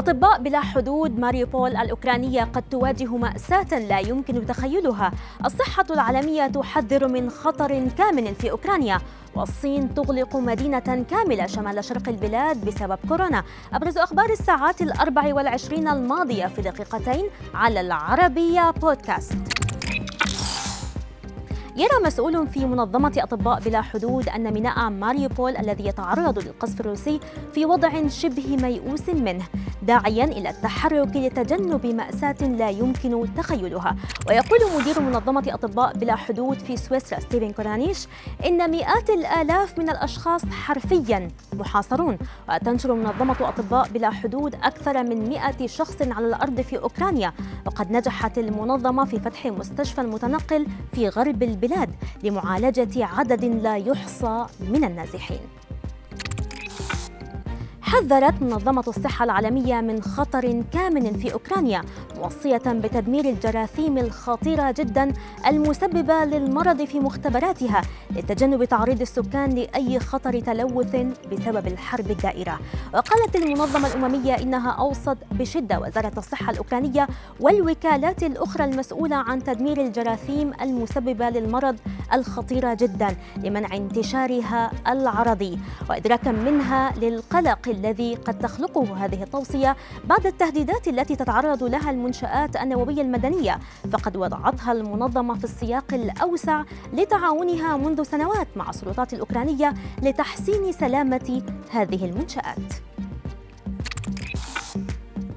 أطباء بلا حدود ماريوبول الأوكرانية قد تواجه مأساة لا يمكن تخيلها. الصحة العالمية تحذر من خطر كامن في أوكرانيا والصين تغلق مدينة كاملة شمال شرق البلاد بسبب كورونا. أبرز أخبار الساعات الأربع والعشرين الماضية في دقيقتين على العربية بودكاست. يرى مسؤول في منظمة أطباء بلا حدود أن ميناء ماريوبول الذي يتعرض للقصف الروسي في وضع شبه ميؤوس منه داعيا إلى التحرك لتجنب مأساة لا يمكن تخيلها. ويقول مدير منظمة أطباء بلا حدود في سويسرا ستيفن كورانيش إن مئات الآلاف من الأشخاص حرفيا محاصرون. وتنشر منظمة أطباء بلا حدود أكثر من 100 شخص على الأرض في أوكرانيا. وقد نجحت المنظمة في فتح مستشفى متنقل في غرب البلاد. لمعالجة عدد لا يحصى من النازحين. حذرت منظمة الصحة العالمية من خطر كامن في أوكرانيا موصية بتدمير الجراثيم الخطيرة جدا المسببة للمرض في مختبراتها لتجنب تعريض السكان لأي خطر تلوث بسبب الحرب الدائرة. وقالت المنظمة الأممية إنها أوصت بشدة وزارة الصحة الأوكرانية والوكالات الأخرى المسؤولة عن تدمير الجراثيم المسببة للمرض الخطيرة جدا لمنع انتشارها العرضي وإدراكا منها للقلق الذي قد تخلقه هذه التوصية بعد التهديدات التي تتعرض لها المنشآت النووية المدنية فقد وضعتها المنظمة في السياق الأوسع لتعاونها منذ سنوات مع السلطات الأوكرانية لتحسين سلامة هذه المنشآت.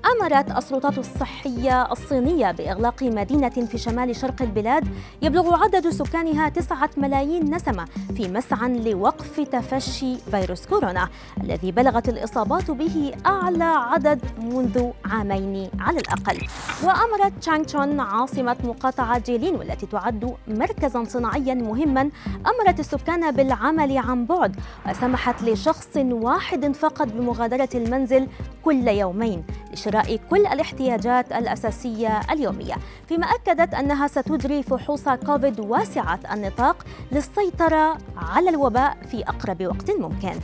أمرت السلطات الصحية الصينية بإغلاق مدينة في شمال شرق البلاد. يبلغ عدد سكانها تسعة ملايين نسمة في مسعى لوقف تفشي فيروس كورونا الذي بلغت الإصابات به أعلى عدد منذ عامين على الأقل. وأمرت تشانغشون عاصمة مقاطعة جيلين والتي تعد مركزا صناعيا مهما. أمرت السكان بالعمل عن بعد وسمحت لشخص واحد فقط بمغادرة المنزل كل يومين. لشراء كل الاحتياجات الأساسية اليومية. فيما أكدت أنها ستجري فحوص كوفيد واسعة النطاق للسيطرة على الوباء في أقرب وقت ممكن.